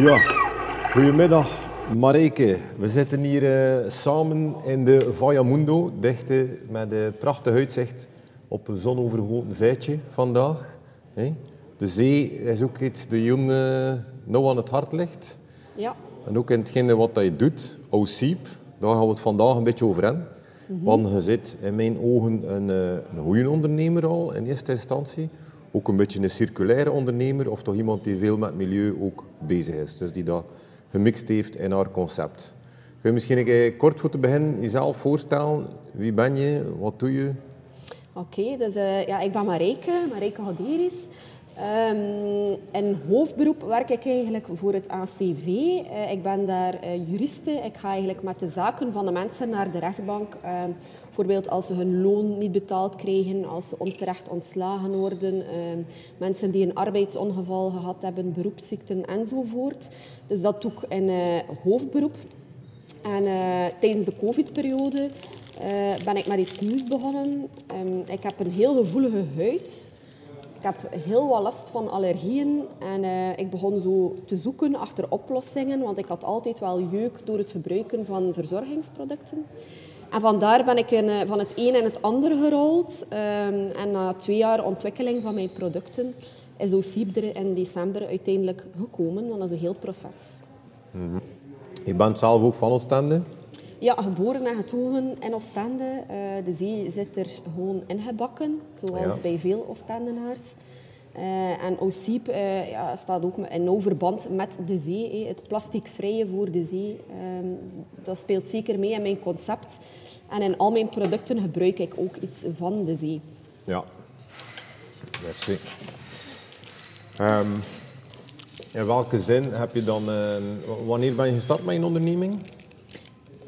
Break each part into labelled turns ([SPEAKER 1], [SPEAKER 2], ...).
[SPEAKER 1] Ja, goedemiddag Marijke. We zitten hier eh, samen in de Vallamundo, dicht eh, met een prachtig uitzicht op een zonovergoten zijtje vandaag. De zee is ook iets dat eh, nou aan het hart ligt.
[SPEAKER 2] Ja.
[SPEAKER 1] En ook in hetgene wat je doet, Ossiep, daar gaan we het vandaag een beetje over hebben. Want je zit in mijn ogen een, eh, een goede ondernemer al in eerste instantie. Ook een beetje een circulaire ondernemer of toch iemand die veel met milieu ook bezig is. Dus die dat gemixt heeft in haar concept. Kun je misschien kort voor te beginnen jezelf voorstellen? Wie ben je? Wat doe je?
[SPEAKER 2] Oké, dus eh, ja, ik ben Marijke, Marijke Haderis. Ehm in hoofdberoep werk ik eigenlijk voor het ACV. Eh, ik ben daar eh, juriste. Ik ga eigenlijk met de zaken van de mensen naar de rechtbank. Ehm, bijvoorbeeld als ze hun loon niet betaald krijgen, als ze onterecht ontslagen worden, ehm, mensen die een arbeidsongeval gehad hebben, beroepsziekten enzovoort. Dus dat doe ik in eh, hoofdberoep. En tijdens de covid-periode ben ik met iets nieuws begonnen. Ehm, ik heb een heel gevoelige huid. Ik heb heel wat last van allergieën en eh, ik begon zo te zoeken achter oplossingen, want ik had altijd wel jeuk door het gebruiken van verzorgingsproducten. En vandaar ben ik in, eh, van het een en het ander gerold. Ehm, en na twee jaar ontwikkeling van mijn producten is OSIEP er in december uiteindelijk gekomen. Want dat is een heel proces.
[SPEAKER 1] Je bent zelf ook van Oostende.
[SPEAKER 2] Ja, geboren en getogen in Oostende. Eh, de zee zit er gewoon ingebakken, zoals
[SPEAKER 1] Ja.
[SPEAKER 2] bij veel Oostendenaars. Eh, en OSIEP eh, ja, staat ook in nauw verband met de zee. Het plasticvrije voor de zee. Ehm, dat speelt zeker mee in mijn concept. En in al mijn producten gebruik ik ook iets van de zee.
[SPEAKER 1] Ja. Merci. Ehm, in welke zin heb je dan... wanneer ben je gestart met je onderneming?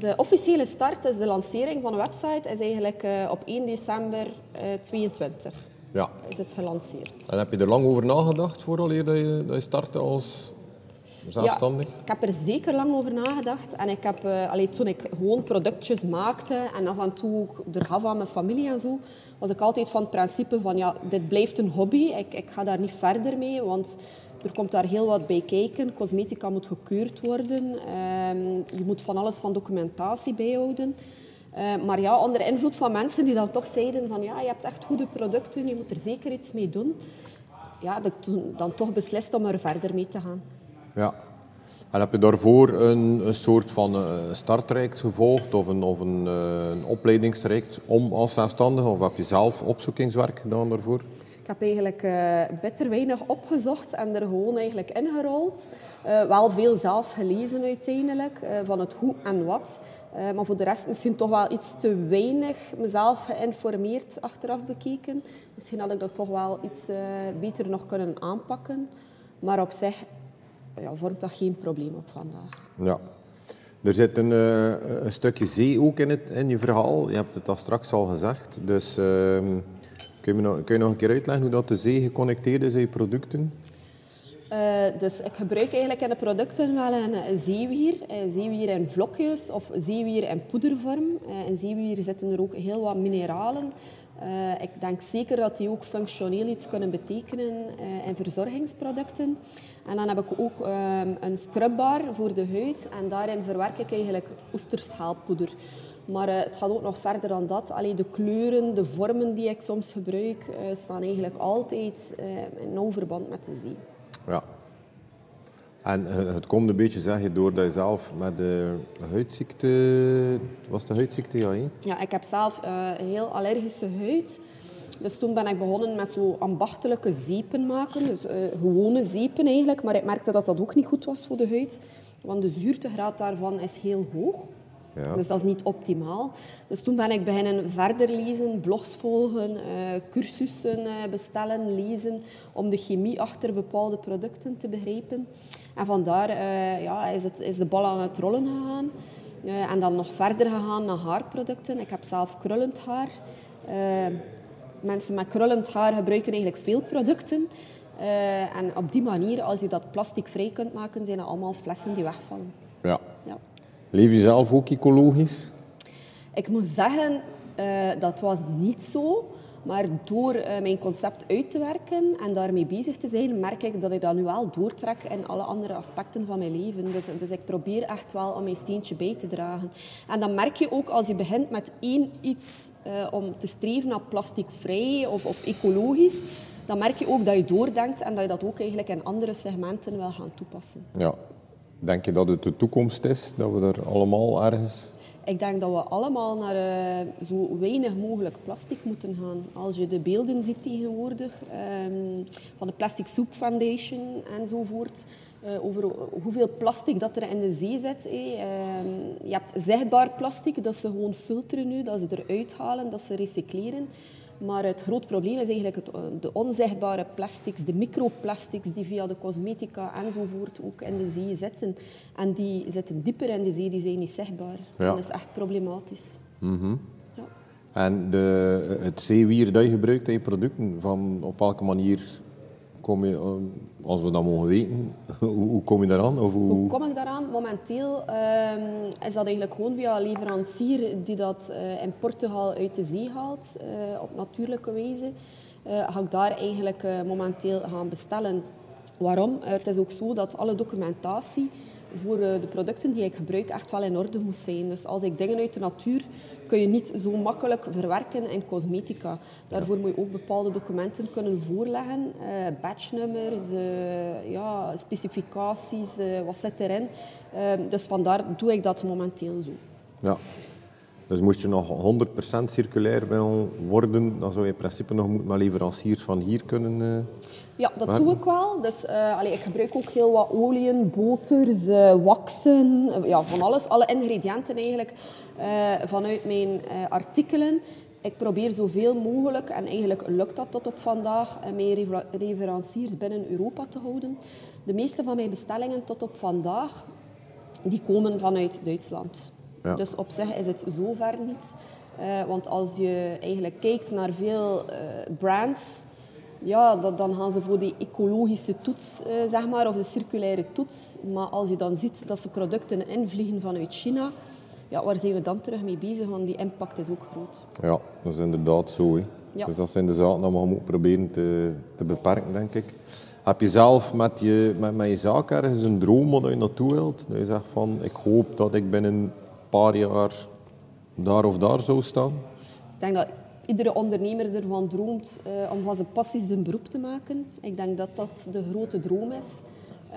[SPEAKER 2] De officiële start, dus de lancering van de website, is eigenlijk eh, op 1 december eh 22
[SPEAKER 1] Ja.
[SPEAKER 2] is het gelanceerd.
[SPEAKER 1] En heb je er lang over nagedacht vooral dat je, dat je startte als zelfstandig?
[SPEAKER 2] Ja, ik heb er zeker lang over nagedacht. En ik heb, eh, allee, toen ik gewoon productjes maakte en af en toe ook er gaf aan mijn familie en zo, was ik altijd van het principe van ja, dit blijft een hobby. Ik, ik ga daar niet verder mee, want er komt daar heel wat bij kijken. Cosmetica moet gekeurd worden. Ehm, je moet van alles van documentatie bijhouden. Eh, maar ja, onder invloed van mensen die dan toch zeiden van ja, je hebt echt goede producten, je moet er zeker iets mee doen. Ja, heb ik dan toch beslist om er verder mee te gaan.
[SPEAKER 1] Ja. En heb je daarvoor een, een soort van eh, starttraject gevolgd of een, of een, eh, een opleidingstraject om als zelfstandige of heb je zelf opzoekingswerk gedaan daarvoor?
[SPEAKER 2] Heb eigenlijk eh bitter weinig opgezocht en er gewoon eigenlijk ingerold. Eh, wel veel zelf gelezen uiteindelijk, eh, van het hoe en wat. Maar voor de rest misschien toch wel iets te weinig mezelf geïnformeerd achteraf bekeken. Misschien had ik dat toch wel iets beter nog kunnen aanpakken. Maar op zich ja, vormt dat geen probleem op vandaag.
[SPEAKER 1] Ja. Er zit een, een stukje zee ook in, het, in je verhaal. Je hebt het al straks al gezegd. Dus ehm, kun, je nog, een keer uitleggen hoe dat de zee geconnecteerd is producten?
[SPEAKER 2] Eh, dus ik gebruik eigenlijk in de producten wel een, zeewier. Een zeewier in vlokjes of zeewier in poedervorm. Eh, in zeewier zitten er ook heel wat mineralen. Eh, ik denk zeker dat die ook functioneel iets kunnen betekenen eh, in verzorgingsproducten. En dan heb ik ook ehm, een scrubbar voor de huid. En daarin verwerk ik eigenlijk oesterschaalpoeder. Maar eh, het gaat ook nog verder dan dat. Allee, de kleuren, de vormen die ik soms gebruik, eh, staan eigenlijk altijd eh, in nauw verband met de zee.
[SPEAKER 1] Ja. En het komt een beetje, zeg je, doordat je zelf met de huidziekte... Was de huidziekte, ja?
[SPEAKER 2] Ja, ik heb zelf een heel allergische huid. Dus toen ben ik begonnen met zo ambachtelijke zeepen maken. Dus eh, gewone zeepen eigenlijk. Maar ik merkte dat dat ook niet goed was voor de huid. Want de zuurtegraad daarvan is heel hoog.
[SPEAKER 1] Ja.
[SPEAKER 2] Dus dat is niet optimaal. Dus toen ben ik beginnen verder lezen, blogs volgen, eh, cursussen eh, bestellen, lezen, om de chemie achter bepaalde producten te begrijpen. En vandaar eh, ja, is, het, is de bal aan het rollen gegaan. En dan nog verder gegaan naar haarproducten. Ik heb zelf krullend haar. Mensen met krullend haar gebruiken eigenlijk veel producten. En op die manier, als je dat plasticvrij kunt maken, zijn dat allemaal flessen die wegvallen.
[SPEAKER 1] Ja.
[SPEAKER 2] Ja.
[SPEAKER 1] Leef je zelf ook ecologisch?
[SPEAKER 2] Ik moet zeggen, eh, dat was niet zo. Maar door eh, mijn concept uit te werken en daarmee bezig te zijn, merk ik dat ik dat nu wel doortrek in alle andere aspecten van mijn leven. Dus, dus ik probeer echt wel om mijn steentje bij te dragen. En dan merk je ook als je begint met één iets uh, om te streven naar plasticvrij of, of ecologisch, dan merk je ook dat je doordenkt en dat je dat ook eigenlijk in andere segmenten wil gaan toepassen.
[SPEAKER 1] Ja. Denk je dat het de toekomst is, dat we er allemaal ergens
[SPEAKER 2] ik denk dat we allemaal naar uh, zo weinig mogelijk plastic moeten gaan. Als je de beelden ziet tegenwoordig um, van de Plastic Soup Foundation enzovoort, uh, over hoeveel plastic dat er in de zee zit. Uh, je hebt zichtbaar plastic, dat ze gewoon filteren nu, dat ze eruit halen, dat ze recycleren. Maar het groot probleem is eigenlijk het, eh, de onzichtbare plastics, de microplastics die via de cosmetica enzovoort ook in de zee zitten. En die zitten dieper in de zee, die zijn niet zichtbaar. Ja. Dat is echt problematisch.
[SPEAKER 1] Mhm. ja. En de, het zeewier dat je gebruikt in je producten, van op welke manier kom je, eh, als we dat mogen weten, hoe, kom je daaraan? Of
[SPEAKER 2] hoe... kom ik daaraan? Momenteel um, is dat eigenlijk gewoon via een leverancier die dat uh, in Portugal uit de zee haalt, uh, op natuurlijke wijze. ga ik daar eigenlijk momenteel gaan bestellen. Waarom? het is ook zo dat alle documentatie voor de producten die ik gebruik echt wel in orde moet zijn. Dus als ik dingen uit de natuur kun je niet zo makkelijk verwerken in cosmetica. Daarvoor moet je ook bepaalde documenten kunnen voorleggen. Uh, batchnummers, uh, ja, specificaties, uh, wat zit erin. dus vandaar doe ik dat momenteel zo.
[SPEAKER 1] Ja. Dus moest je nog 100% circulair worden, dan zou je in principe nog met leveranciers van hier kunnen...
[SPEAKER 2] Ja, dat doe ik wel. Dus, uh, allee, ik gebruik ook heel wat oliën, boters, uh, waxen, ja, van alles. Alle ingrediënten eigenlijk vanuit mijn artikelen. Ik probeer zoveel mogelijk, en eigenlijk lukt dat tot op vandaag, mijn leveranciers binnen Europa te houden. De meeste van mijn bestellingen tot op vandaag, die komen vanuit Duitsland. Ja. Dus op zich is het zover niet. want als je eigenlijk kijkt naar veel brands ja, dat, dan gaan ze voor die ecologische toets, eh, zeg maar, of de circulaire toets. Maar als je dan ziet dat ze producten invliegen vanuit China, ja, waar zijn we dan terug mee bezig? Want die impact is ook groot.
[SPEAKER 1] Ja, dat is inderdaad zo. Hè. Ja. Dus dat zijn de zaken die we moeten proberen te, te beperken, denk ik. Heb je zelf met je, met, met je zaak ergens een droom waar je naartoe wilt? Dat je zegt van, ik hoop dat ik binnen een paar jaar daar of daar zou staan?
[SPEAKER 2] Ik denk dat iedere ondernemer ervan droomt uh, om van zijn passie zijn beroep te maken. Ik denk dat dat de grote droom is. Uh,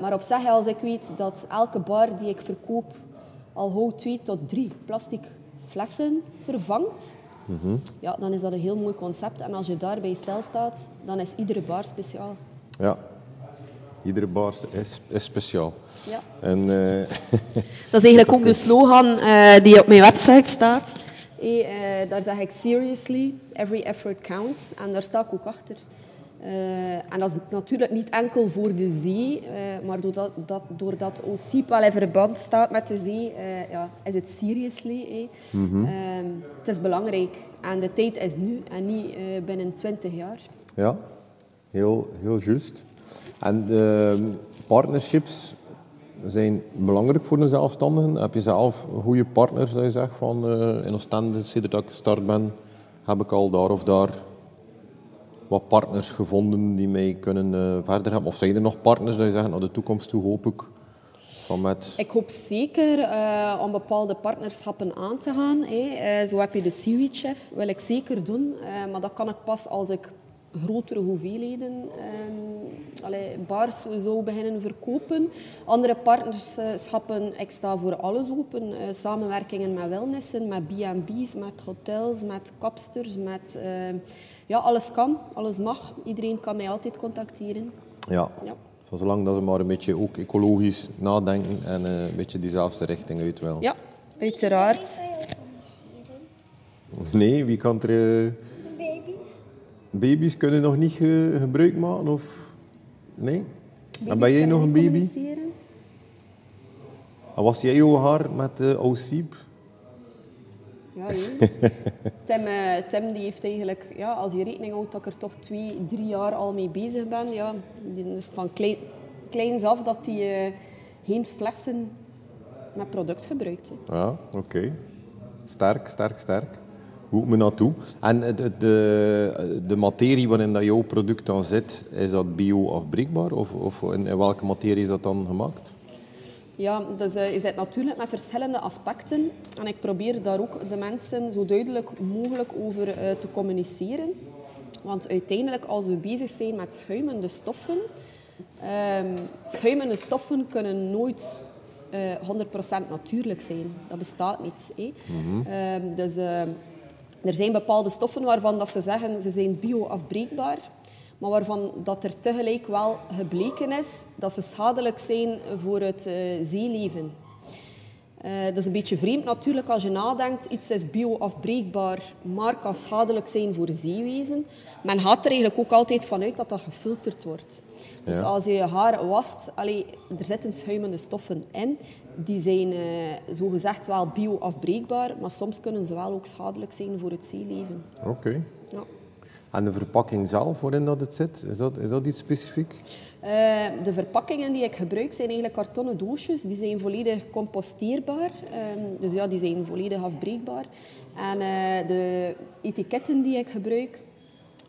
[SPEAKER 2] maar op zich, als ik weet dat elke bar die ik verkoop al hou twee tot drie plastic flessen vervangt, mm ja, dan is dat een heel mooi concept. En als je daarbij stilstaat, dan is iedere bar speciaal.
[SPEAKER 1] Ja, iedere bar is, is speciaal.
[SPEAKER 2] Ja.
[SPEAKER 1] En, uh...
[SPEAKER 2] dat is eigenlijk ook de slogan die op mijn website staat. Hey, uh, daar zeg ik seriously, every effort counts. En daar sta ik ook achter. En dat is natuurlijk niet enkel voor de zee, maar doordat, dat, doordat OCIP wel in verband staat met de zee, ja, is het seriously. Hey. Mm -hmm. het is belangrijk. En de tijd is nu en niet binnen 20 jaar.
[SPEAKER 1] Ja, heel, heel juist. En partnerships, zijn belangrijk voor een zelfstandigen? Heb je zelf goede partners dat je zegt van uh, in Oostende, sinds dat ik gestart ben, heb ik al daar of daar wat partners gevonden die mij kunnen uh, verder hebben? Of zijn er nog partners dat je zegt, naar de toekomst toe hoop ik met...
[SPEAKER 2] Ik hoop zeker uh, om bepaalde partnerschappen aan te gaan. Zo heb je de Seaweed Chef, wil ik zeker doen. maar dat kan ik pas als ik grotere hoeveelheden um, allee, bars zou beginnen verkopen. Andere partnerschappen, ik sta voor alles open. Uh, samenwerkingen met wellnessen, met B&B's, met hotels, met kapsters, met... Uh, ja, alles kan, alles mag. Iedereen kan mij altijd contacteren.
[SPEAKER 1] Ja. ja. Zolang dat ze maar een beetje ook ecologisch nadenken en uh, een beetje diezelfde richting uit wel.
[SPEAKER 2] Ja, uiteraard.
[SPEAKER 1] Nee, wie kan er... Baby's kunnen nog niet ge gebruik maken? Of... Nee? en ben jij nog een baby? En was jij jouw haar met uh, OCIP?
[SPEAKER 2] Ja, Tim, uh, Tim die heeft eigenlijk, ja, als je rekening houdt dat ik er toch twee, drie jaar al mee bezig ben, ja, die is van klein, kleins af dat hij uh, geen flessen met product gebruikt.
[SPEAKER 1] Hè. Ja, oké. Okay. Sterk, sterk, sterk. Goed me naartoe. En de, de, de materie waarin dat jouw product dan zit, is dat bio-afbreekbaar? Of, of in, in, welke materie is dat dan gemaakt?
[SPEAKER 2] Ja, dus uh, je zit natuurlijk met verschillende aspecten. En ik probeer daar ook de mensen zo duidelijk mogelijk over uh, te communiceren. Want uiteindelijk, als we bezig zijn met schuimende stoffen... Um, schuimende stoffen kunnen nooit uh, eh, 100% natuurlijk zijn. Dat bestaat niet. Hè. Mm -hmm. um, dus er zijn bepaalde stoffen waarvan dat ze zeggen ze zijn bio-afbreekbaar, maar waarvan dat er tegelijk wel gebleken is dat ze schadelijk zijn voor het uh, zeeleven. Uh, dat is een beetje vreemd natuurlijk als je nadenkt. Iets is bio-afbreekbaar, maar kan schadelijk zijn voor zeewezen. Men gaat er eigenlijk ook altijd vanuit dat dat gefilterd wordt. Dus als je je haar wast, allee, er zitten schuimende stoffen in. Die zijn uh, zogezegd wel bio-afbreekbaar, maar soms kunnen ze wel ook schadelijk zijn voor het zeeleven.
[SPEAKER 1] Oké. Ja. En de verpakking zelf, waarin dat het zit, is dat, is dat iets specifiek?
[SPEAKER 2] Uh, de verpakkingen die ik gebruik zijn eigenlijk kartonnen doosjes. Die zijn volledig composteerbaar. Um, dus ja, die zijn volledig afbreekbaar. En uh, de etiketten die ik gebruik,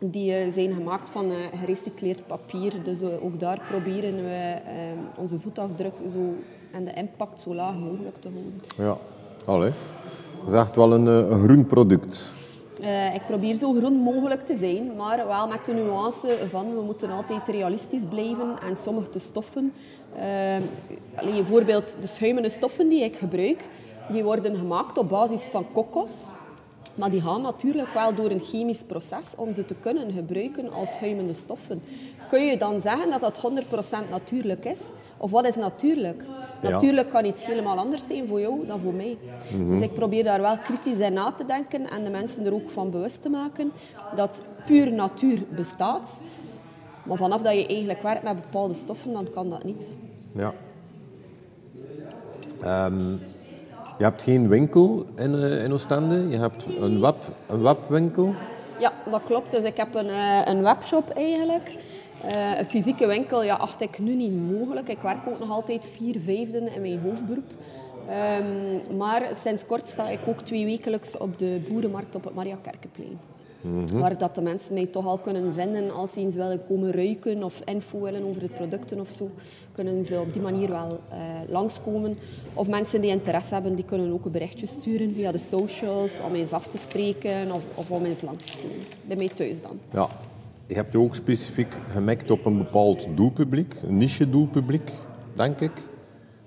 [SPEAKER 2] die uh, zijn gemaakt van gerecycleerd papier. Dus ook daar proberen we ehm, onze voetafdruk zo, en de impact zo laag mogelijk te houden.
[SPEAKER 1] Ja, allee. Dat is echt wel een, een groen product.
[SPEAKER 2] Uh, ik probeer zo groen mogelijk te zijn, maar wel met de nuance van we moeten altijd realistisch blijven en sommige stoffen, uh, bijvoorbeeld de schuimende stoffen die ik gebruik, die worden gemaakt op basis van kokos. Maar die gaan natuurlijk wel door een chemisch proces om ze te kunnen gebruiken als schuimende stoffen. Kun je dan zeggen dat dat 100% natuurlijk is? Of wat is natuurlijk? Natuurlijk kan iets helemaal anders zijn voor jou dan voor mij. Mhm. Dus ik probeer daar wel kritisch in na te denken en de mensen er ook van bewust te maken dat puur natuur bestaat. Maar vanaf dat je eigenlijk werkt met bepaalde stoffen, dan kan dat niet.
[SPEAKER 1] Ja. Um, je hebt geen winkel in, uh, in Oostende, je hebt een, web, een webwinkel.
[SPEAKER 2] Ja, dat klopt. Dus ik heb een, uh, een webshop eigenlijk. Uh, een fysieke winkel ja, acht ik nu niet mogelijk. Ik werk ook nog altijd vier vijfden in mijn hoofdberoep. Um, maar sinds kort sta ik ook twee wekelijks op de boerenmarkt op het Maria Mm Waar dat de mensen mij toch al kunnen vinden als ze eens willen komen ruiken of info willen over de producten of zo. Kunnen ze op die manier wel uh, langskomen. Of mensen die interesse hebben, die kunnen ook een berichtje sturen via de socials om eens af te spreken of, of om eens langs te komen. Bij mij thuis dan.
[SPEAKER 1] Ja, je hebt je ook specifiek gemikt op een bepaald doelpubliek, een niche-doelpubliek, denk ik.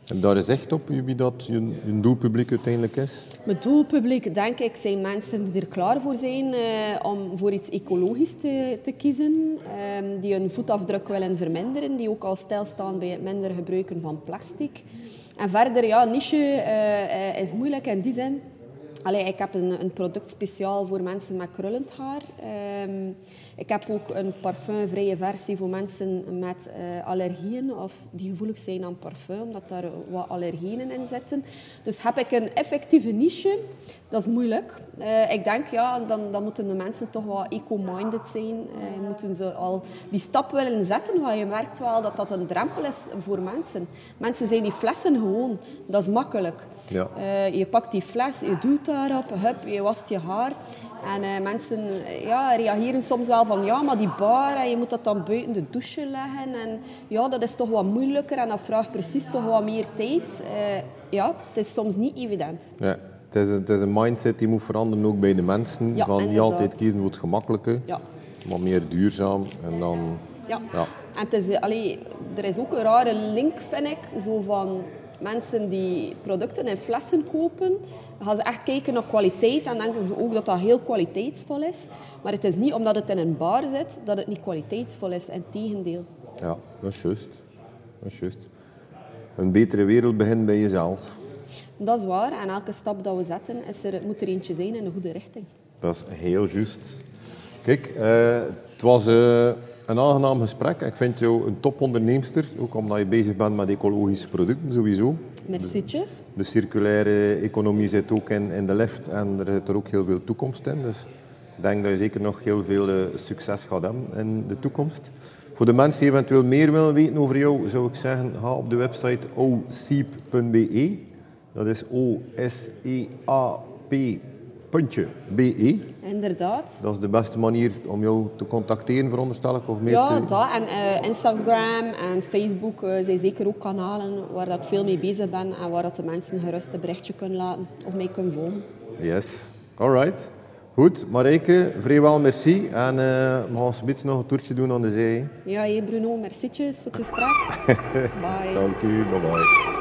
[SPEAKER 1] En daar is echt op wie dat je, doelpubliek uiteindelijk is?
[SPEAKER 2] Mijn doelpubliek, denk ik, zijn mensen die er klaar voor zijn eh, om voor iets ecologisch te, kiezen. Eh, die hun voetafdruk willen verminderen. Die ook al stilstaan bij het minder gebruiken van plastic. En verder, ja, niche uh, is moeilijk in die zin. Allee, ik heb een, een product speciaal voor mensen met krullend haar. Um, ik heb ook een parfumvrije versie voor mensen met uh, allergieën of die gevoelig zijn aan parfum, omdat daar wat allergieën in zitten. Dus heb ik een effectieve niche. Dat is moeilijk. Uh, ik denk, ja, dan, dan moeten de mensen toch wat eco-minded zijn. Uh, moeten ze al die stap willen zetten, want je merkt wel dat dat een drempel is voor mensen. Mensen zijn die flessen gewoon. Dat is makkelijk. Ja. je pakt die fles, je doet daarop, hup, je wast je haar. En uh, mensen ja, reageren soms wel van ja, maar die bar, je moet dat dan buiten de douche leggen. En ja, dat is toch wat moeilijker en dat vraagt precies toch wat meer tijd. Uh, ja, het is soms niet evident.
[SPEAKER 1] Ja. Het is, een, het is een mindset die moet veranderen ook bij de mensen. Ja, van niet altijd kiezen voor het gemakkelijke, ja. maar meer duurzaam. En dan,
[SPEAKER 2] ja. ja. En het is, allee, er is ook een rare link, vind ik, zo van mensen die producten in flessen kopen, gaan ze echt kijken naar kwaliteit en denken ze ook dat dat heel kwaliteitsvol is. Maar het is niet omdat het in een bar zit dat het niet kwaliteitsvol is. Integendeel.
[SPEAKER 1] Ja, dat is juist. Dat is juist. Een betere wereld begint bij jezelf.
[SPEAKER 2] Dat is waar. En elke stap dat we zetten, is er, moet er eentje zijn in de goede richting.
[SPEAKER 1] Dat is heel juist. Kijk, uh, het was... Uh, een aangenaam gesprek. Ik vind jou een toponderneemster, ook omdat je bezig bent met ecologische producten sowieso.
[SPEAKER 2] Mercietjes.
[SPEAKER 1] De, de circulaire economie zit ook in, in de lift en er zit er ook heel veel toekomst in. Dus ik denk dat je zeker nog heel veel uh, succes gaat hebben in de toekomst. Voor de mensen die eventueel meer willen weten over jou, zou ik zeggen, ga op de website oseep.be. Dat is O-S-E-A-P puntje BE.
[SPEAKER 2] Inderdaad.
[SPEAKER 1] Dat is de beste manier om jou te contacteren, veronderstel ik, of meer
[SPEAKER 2] Ja,
[SPEAKER 1] te...
[SPEAKER 2] dat. En eh, Instagram en Facebook eh, zijn zeker ook kanalen waar dat ik veel mee bezig ben en waar dat de mensen gerust een berichtje kunnen laten of mij kunnen volgen.
[SPEAKER 1] Yes, alright. Goed, Marijke, vrijwel merci. En uh, we gaan zometeen nog een toertje doen aan de zee.
[SPEAKER 2] Ja, hey Bruno, merci voor het gesprek. Bye.
[SPEAKER 1] Dank u, bye bye.